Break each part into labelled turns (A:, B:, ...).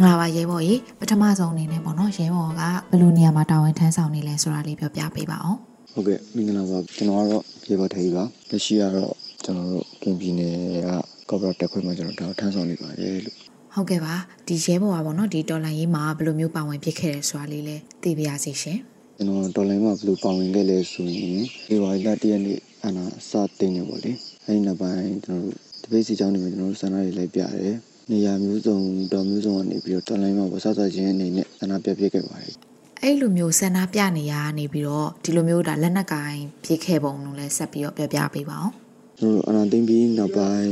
A: င်္ဂလာပါရဲဘော်ကြီးပထမဆုံးအနေနဲ့ပေါ့နော်ရဲဘော်ကဘယ်လိုနေရာမှာတာဝန်ထမ်းဆောင်နေလဲဆိုတာလေးပြောပြပေးပါအောင်
B: ဟုတ်ကဲ့မင်္ဂလာပါကျွန်တော်ကတော့ရဲဘော်ထေးပါလက်ရှိကတော့ကျွန်တော်တို့ကင်ပြည်နယ်ကကော့ဘရာတက်ခွင့်မှာကျွန်တော်တာဝန်ထမ်းဆောင်နေပါတယ်လို့
A: ဟုတ်ကဲ့ပါဒီရဲဘော်ကပေါ့နော်ဒီတော်လိုင်းရေးမှာဘယ်လိုမျိုးပါဝင်ဖြစ်ခဲ့တယ်ဆိုတာလေးလည်းသိပါရစေရှင်
B: ကျွန်တော်တော်လိုင်းမှာဘယ်လိုပါဝင်ခဲ့လဲဆိုရင်ဒီဝါရီလတရက်နေ့အနာစတင်နေပေါ့လေအဲဒီနောက်ပိုင်းကျွန်တော်တို့တပိတ်စီချောင်းနေမှာကျွန်တော်တို့ဆန္ဒတွေလိုက်ပြတယ် နေရာမျိုးစုံတော်မျိုးစုံကနေပြီးတော့တလိုင်းမှာဝဆဆချင်းအနေနဲ့ဆန္ဒပြပြခဲ့ပါတယ်
A: အဲ့လိုမျိုးဆန္ဒပြနေရနေပြီးတော့ဒီလိုမျိုးဒါလက်နက်ကင်ပြစ်ခဲ့ပုံလို့လည်းဆက်ပြီးတော့ပြောပြပေးပါအောင်
B: ကျွန်တော်အနာသိမ့်ပြီးနောက်ပိုင်း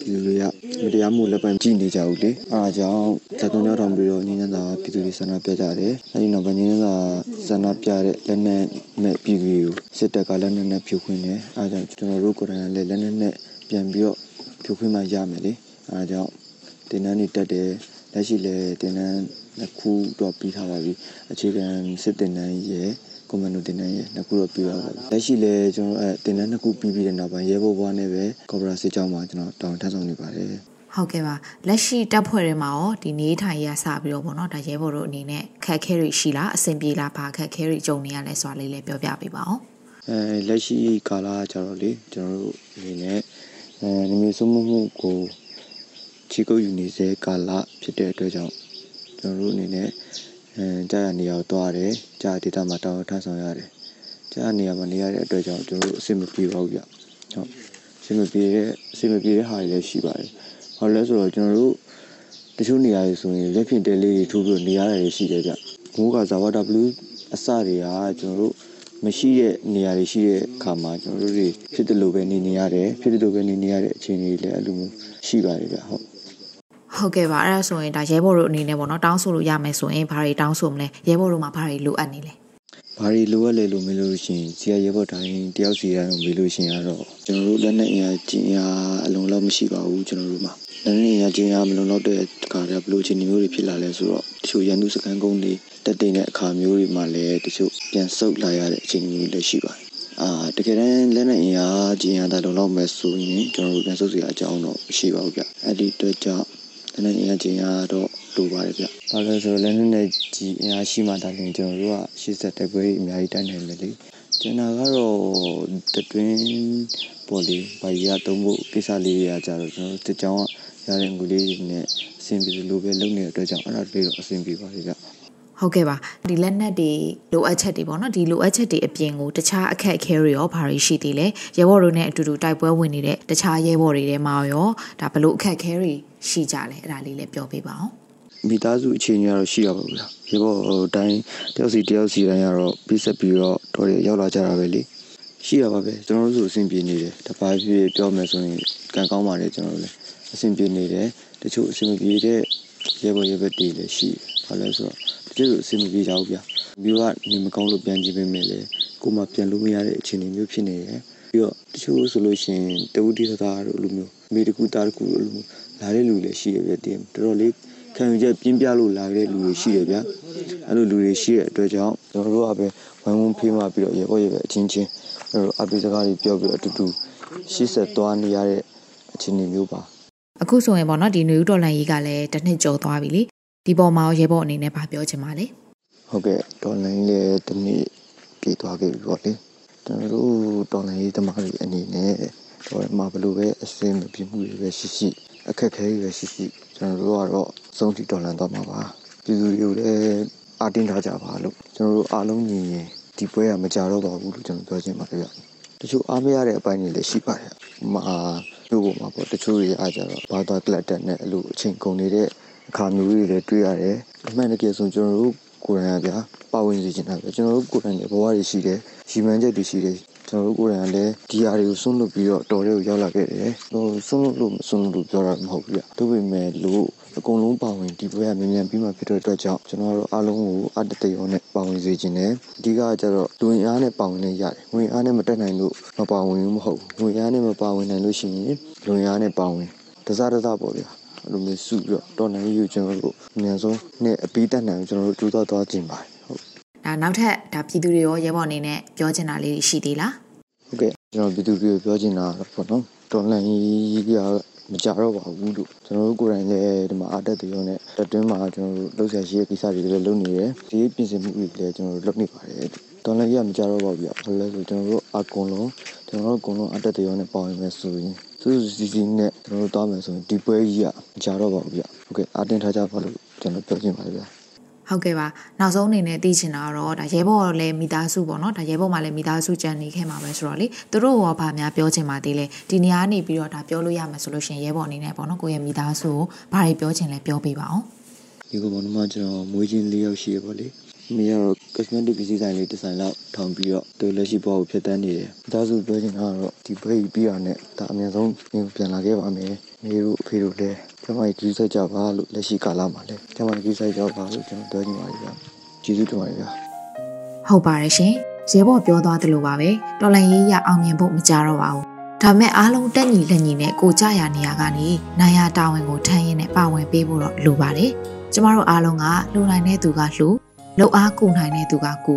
B: ဒီလိုတွေကမတရားမှုလက်ပိုင်းကြည့်နေကြဘူးလေအားအကြောင်းဇက်တုံရောက်ထောင်ပြီးတော့ညဉ့်ညံသာပြည်သူတွေဆန္ဒပြကြတယ်အဲဒီနောက်ပိုင်းညဉ့်ညံသာဆန္ဒပြတဲ့လက်နက်နဲ့ပြည်သူတွေကိုစစ်တပ်ကလက်နက်နဲ့ဖြိုခွင်းတယ်အားကြောင့်ကျွန်တော်တို့ကိုယ်တိုင်လည်းလက်နက်နဲ့ပြန်ပြီးတော့ဖြိုခွင်းမှရမယ်လေအားကြောင့် တင်နန်းနေတက်တယ် လက်ရှိလည်းတင်နန်းနှစ်ခုတော့ ပြီးထားပါပြီ အခြေခံစစ်တင်နန်းရဲ့ကွန်မန်ဒိုတင်နန်းရဲ့နှစ်ခုတော့ ပြီးပါပါပြီ လက်ရှိလည်း ကျွန်တော်အဲတင်နန်းနှစ်ခုပြီးပြီးတဲ့နောက်ပိုင်း ရဲဘော်ဘွားနဲ့ပဲ ကော်ပရာစစ်ကြောင်းမှာကျွန်တော်တောင်းထမ်းဆောင်နေပါတယ်
A: ဟုတ်ကဲ့ပါ လက်ရှိတပ်ဖွဲ့တွေမှာရော ဒီနေထိုင်ရစပြီးတော့ဗောနော်ဒါရဲဘော်တို့အနေနဲ့ခက်ခဲတွေရှိလား အဆင်ပြေလား ဘာခက်ခဲတွေ ကြုံနေရလဲဆိုတာလေးလည်း ပြောပြပေးပါအောင်
B: အဲလက်ရှိကာလကျတော့လေ ကျွန်တော်တို့အနေနဲ့အဲနေမျိုးစုမှုမှုကို ချီကုတ်ယူနေစေကာလဖြစ်တဲ့အတွက်ကြောင့်ကျွန်တော်တို့အနေနဲ့အဲကြာရနေရာကိုသွားတယ်ကြာဒေတာမှာတောင်းထမ်းဆောင်ရတယ်ကြာနေရာမှာနေရတဲ့အတွက်ကြောင့်ကျွန်တော်တို့အဆင်မပြေပါဘူးဗျဟုတ်အဆင်မပြေတဲ့အဆင်မပြေတဲ့ဟာတွေလည်းရှိပါတယ်ဘာလို့လဲဆိုတော့ကျွန်တော်တို့တချို့နေရာတွေဆိုရင်လက်ဖြင့်တဲလေးတွေထိုးပြီးနေရတယ်ရှိတယ်ဗျမိုးကဇာဝတာဘလူးအစတွေကကျွန်တော်တို့မရှိတဲ့နေရာတွေရှိတဲ့အခါမှာကျွန်တော်တို့တွေဖြစ်တယ်လို့ပဲနေနေရတယ်ဖြစ်တယ်လို့ပဲနေနေရတဲ့အခြေအနေတွေလည်းအဲ့လိုမျိုးရှိပါတယ်ဗျဟုတ်
A: ဟုတ်ကဲ့ပါအဲ့ဒါဆိုရင်ဒါရဲဘော်တို့အနေနဲ့ပေါ့နော်တောင်းဆိုလို့ရမယ်ဆိုရင်ဘာတွေတောင်းဆိုမလဲရဲဘော်တို့မှာဘာတွေလိုအပ်နေလဲ
B: ဘာတွေလိုအပ်လဲလို့မေးလို့ရှိရင်ဇီယာရဲဘော်တိုင်းတယောက်စီတိုင်းကိုမေးလို့ရှိရင်တော့ကျွန်တော်တို့လက်နဲ့အင်အားကျင်အားအလုံးလောက်မရှိပါဘူးကျွန်တော်တို့မှာလက်နဲ့အင်အားကျင်အားမလုံးလောက်တဲ့အခါကျဘလို့ချင်းမျိုးတွေဖြစ်လာလဲဆိုတော့တချို့ရန်သူစကန်ကုန်းတွေတက်တိန်တဲ့အခါမျိုးတွေမှာလည်းတချို့ပြန်ဆုတ်လာရတဲ့အခြေအနေမျိုးလည်းရှိပါတယ်အာတကယ်တမ်းလက်နဲ့အင်အားကျင်အားတာလုံလောက်မယ်ဆိုရင်ကျွန်တော်တို့ပြန်ဆုတ်စရာအကြောင်းတော့မရှိပါဘူးဗျအဲ့ဒီအတွက်ကြောင့် လက်နက်အင်အားချင်းအားတော့လိုပါတယ်ဗျ။ဘာလို့ဆိုတော့လက်နက်နဲ့ကြီးအင်အားရှိမှဒါလည်းကျွန်တော်တို့ကရှေ့ဆက်တိုက်ပွဲအများကြီးတိုက်နိုင်မယ်လေ။ကျွန်တော်ကတော့တတွင်းပေါ်လေဘာကြီးရသုံးဖို့ကိစ္စလေးတွေကကြတော့ကျွန်တော်တို့တကြောင်ရတဲ့ငွေလေးတွေနဲ့အဆင်ပြေလို့ပဲလုပ်နေတဲ့အတွက်ကြောင့်အဲ့ဒါလေးတော့အဆင်ပြေပါလေဗျ။
A: ဟုတ်ကဲ့ပါဒီလက်နက်တွေလိုအပ်ချက်တွေပေါ့နော်ဒီလိုအပ်ချက်တွေအပြင်ကိုတခြားအခက်အခဲတွေရောဘာတွေရှိသေးလဲရဲဘော်တို့နဲ့အတူတူတိုက်ပွဲဝင်နေတဲ့တခြားရဲဘော်တွေထဲမှာရောဒါဘလို့အခက်အခဲတွေ ရှိကြလဲအဲ့ဒါလေးလည်းပြောပေးပါအောင်
B: မိသားစုအခြေအနေကတော့ရှိရပါဘူးလားရေဘောဟိုတိုင်းတယောက်စီတယောက်စီတိုင်းကတော့ပြီးဆက်ပြီးတော့တော်ရရောက်လာကြတာပဲလေရှိရပါပဲကျွန်တော်တို့ဆိုအဆင်ပြေနေတယ်တပါးပြည့်ပြောမယ်ဆိုရင်ကံကောင်းပါတယ်ကျွန်တော်တို့လည်းအဆင်ပြေနေတယ်တချို့အဆင်မပြေတဲ့ရေဘောရေဘက်တွေလည်းရှိဘာလဲဆိုတော့တချို့အဆင်မပြေကြဘူးဗျမျိုးကနေမကောင်းလို့ပြန်ကြည့်ပေးမယ်လေကိုမှပြန်လို့မရတဲ့အခြေအနေမျိုးဖြစ်နေတယ် ပြီးတော့တချို့ဆိုလို့ရှိရင်တဝတိသသားတို့လိုမျိုးမိတကူသားတကူလိုမျိုးလာတဲ့လူတွေရှိရပြတင်တော်တော်လေးခံယူချက်ပြင်းပြလို့လာတဲ့လူတွေရှိရဗျအဲ့လိုလူတွေရှိတဲ့အတွက်ကြောင့်ကျွန်တော်တို့ကပဲဝိုင်းဝန်းဖေးမှပြီးတော့ရေပေါ်ရေပဲအချင်းချင်းအဲ့လိုအပိစကားတွေပြောပြီးအတူတူရှေ့ဆက်သွားနေရတဲ့အခြေအနေမျိုးပါ
A: အခုဆိုရင်ပေါ့နော်ဒီနွေဦးတော်လန်ကြီးကလည်းတစ်နှစ်ကျော်သွားပြီလေဒီပေါ်မှာရေပေါ်အနေနဲ့ဗာပြောချင်ပါလေ
B: ဟုတ်ကဲ့တော်လန်ကြီးလည်းတစ်နှစ်ပြည့်သွားခဲ့ပြီပေါ့လေ ကျွန်တော်တို့တော်လန်ကြီးသမားတွေအနေနဲ့တော့မှာဘလို့ပဲအစင်းမပြမှုတွေပဲရှိရှိအခက်ခဲတွေပဲရှိရှိကျွန်တော်တို့ကတော့စုံတီတော်လန်တော့မှာပါပြည်သူတွေကိုလည်းအားတင်းထားကြပါလို့ကျွန်တော်တို့အားလုံးညီရင်ဒီပွဲကမကြတော့ပါဘူးလို့ကျွန်တော်ပြောချင်ပါတယ်ဗျတချို့အားမရတဲ့အပိုင်းတွေလည်းရှိပါတယ်မှာတို့ပေါ်မှာပေါ့တချို့တွေအားကြတော့ဘာသာကလတ်တက်နဲ့အဲ့လိုအချိန်ကုန်နေတဲ့အခါမျိုးတွေလည်းတွေ့ရတယ်အမှန်တကယ်ဆိုကျွန်တော်တို့ ကိုယ်တိုင်ကဗျာပါဝင်စီချင်တာပဲကျွန်တော်တို့ကိုယ်တိုင်ရဲ့ဘဝတွေရှိတယ်ရီမန်းချက်တွေရှိတယ်ကျွန်တော်တို့ကိုယ်တိုင်ကလည်းဒီဟာတွေကိုစွန့်လွတ်ပြီးတော့တော်တွေကိုရောက်လာခဲ့တယ်ဟိုစွန့်လွတ်လို့မစွန့်လွတ်လို့ပြောတာမဟုတ်ဘူးဗျဒါပေမဲ့လို့အကုန်လုံးပါဝင်ဒီပွဲကမြန်မြန်ပြီးမှဖြစ်တဲ့အတွက်ကြောင့်ကျွန်တော်တို့အားလုံးကိုအတတရောနဲ့ပါဝင်စေခြင်းနဲ့အဓိကကျတော့လူဝင်အားနဲ့ပါဝင်နေရတယ်။ဝင်အားနဲ့မတက်နိုင်လို့မပါဝင်ဘူးမဟုတ်ဘူး။ဝင်အားနဲ့မပါဝင်နိုင်လို့ရှိရင်လူဝင်အားနဲ့ပါဝင်တစားတစားပေါ့ဗျာ။ အဲ့လိုမျိုးစုပြီးတော့တော်နိုင်ယူကျွန်တော်တို့အများဆုံးနဲ့အပီးတက်နိုင်ကျွန်တော်တို့ကြိုးစားသွားခြင်းပါတယ်။ဟုတ်။
A: ဒါနောက်ထပ်ဒါပြည်သူတွေရောရဲဘော်အနေနဲ့ပြောချင်တာလေးရှိသေးလား။
B: ဟုတ်ကဲ့ကျွန်တော်ပြည်သူတွေကိုပြောချင်တာပေါ့နော်။တော်နိုင်ကြီးကမကြတော့ပါဘူးလို့ကျွန်တော်တို့ကိုယ်တိုင်လည်းဒီမှာအားတက်တဲ့ရုံနဲ့တက်တွင်းမှာကျွန်တော်တို့လှုပ်ရှားရှိတဲ့ကိစ္စတွေလည်းလုပ်နေတယ်ဒီပြင်ဆင်မှုတွေလည်းကျွန်တော်တို့လုပ်နေပါတယ်တော်လည်းရမကြတော့ပါဘူးဗျဘာလို့လဲဆိုကျွန်တော်တို့အကုန်လုံးကျွန်တော်တို့အကုန်လုံးအားတက်တဲ့ရုံနဲ့ပေါင်းရမယ်ဆိုရင် စူးစူးစီးစီးနဲ့ကျွန်တော်တို့တောင်းမယ်ဆိုရင်ဒီပွဲကြီးကမကြတော့ပါဘူးဗျဟုတ်ကဲ့အားတင်ထားကြပါလို့ကျွန်တော်ပြောချင်ပါတယ်ဗျ
C: ဟုတ်ကဲ့ပါနောက်ဆုံးအနေနဲ့သိချင်တာကတော့ဒါရဲဘော်လည်းမိသားစုပေါ့နော်ဒါရဲဘော်မှလည်းမိသားစုကြံနေခဲ့မှာပဲဆိုတော့လေသူတို့ရောဗာများပြောချင်ပါသေးလဲဒီနေရာနေပြီးတော့ဒါပြောလို့ရမှာဆိုလို့ရှင်ရဲဘော်အနေနဲ့ပေါ့နော်ကိုယ့်ရဲ့မိသားစုကိုဘာတွေပြောချင်လဲပြောပြပါအောင်
B: ဒီကဘောနမကျွန်တော်မွေးချင်း၄ယောက်ရှိရပါလေ မိကတော့ cosmetic ပစ္စည်းဆိုင်လေးတစ်ဆိုင်လောက်ထောင်ပြီးတော့သူလက်ရှိဘဝကိုဖြစ်တန်းနေတယ်။ဒါဆိုပြောချင်တာကတော့ဒီဘရိတ်ပြီးရတဲ့ဒါအများဆုံးပြန်လာခဲ့ပါမယ်။မိတို့အဖေတို့လည်းကျမကြီးကြီးစိုက်ကြပါလို့လက်ရှိကာလမှာလည်းကျမကြီးစိုက်ကြပါလို့ကျွန်တော်ပြောချင်ပါတယ်ဗျာ။ကျေးဇူးတင်ပါတယ်ဗျာ။
C: ဟုတ်ပါတယ်ရှင်။ရဲဘော်ပြောသွားသလိုပါပဲ။တော်လန်ရေးရအောင်မြင်ဖို့မကြတော့ပါဘူး။ဒါမဲ့အားလုံးတက်ညီလက်ညီနဲ့ကိုကြရနေရကနေနိုင်ရတာဝန်ကိုထမ်းရင်းနဲ့ပါဝင်ပေးဖို့တော့လိုပါတယ်။ကျမတို့အားလုံးကလှူနိုင်တဲ့သူကလှူ လှုပ်အားကူနိုင်တဲ့သူကကူ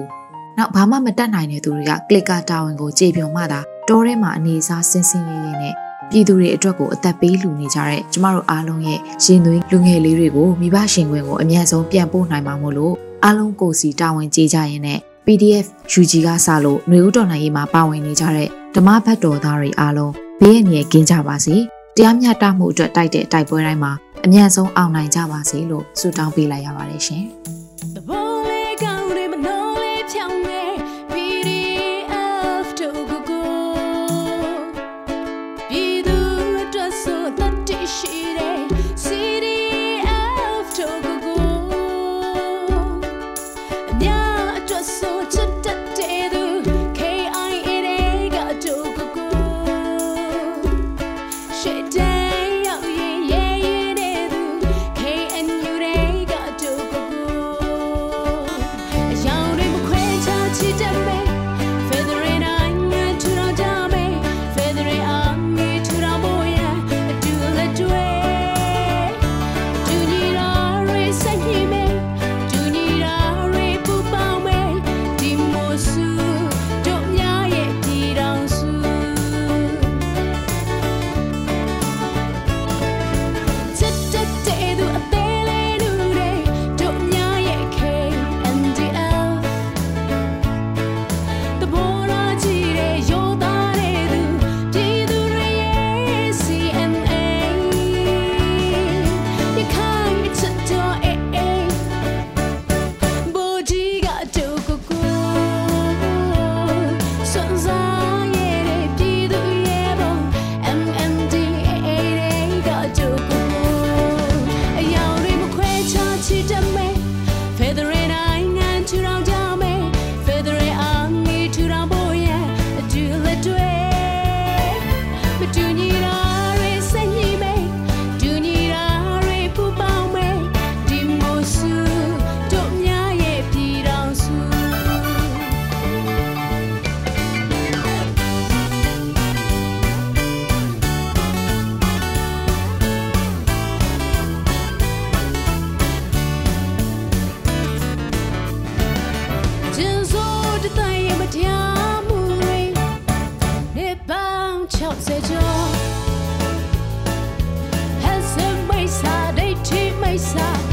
C: နောက်ဘာမှမတတ်နိုင်တဲ့သူတွေကကလစ်ကာတာဝန်ကိုကြေပြုံမှသာတောထဲမှာအနေစားစင်စင်ရဲရဲနဲ့ပြည်သူတွေအတွက်ကိုအသက်ပေးလူနေကြတဲ့ကျမတို့အားလုံးရဲ့ရှင်သွေးလူငယ်လေးတွေကိုမိဘရှင်ခွင်ကိုအမြတ်ဆုံးပြန်ပို့နိုင်မှာမို့လို့အားလုံးကိုစီတာဝန်ကြေကြရင်နဲ့ PDF UG ကစလို့ຫນွေဦးတော်နိုင်ရေးမှာပါဝင်နေကြတဲ့ဓမ္မဘတ်တော်သားတွေအားလုံးဘေးရန်ရဲ့ကင်းကြပါစေတရားမျှတမှုအတွက်တိုက်တဲ့တိုက်ပွဲတိုင်းမှာအမြတ်ဆုံးအောင်နိုင်ကြပါစေလို့ဆုတောင်းပေးလိုက်ရပါတယ်ရှင်။ deixar.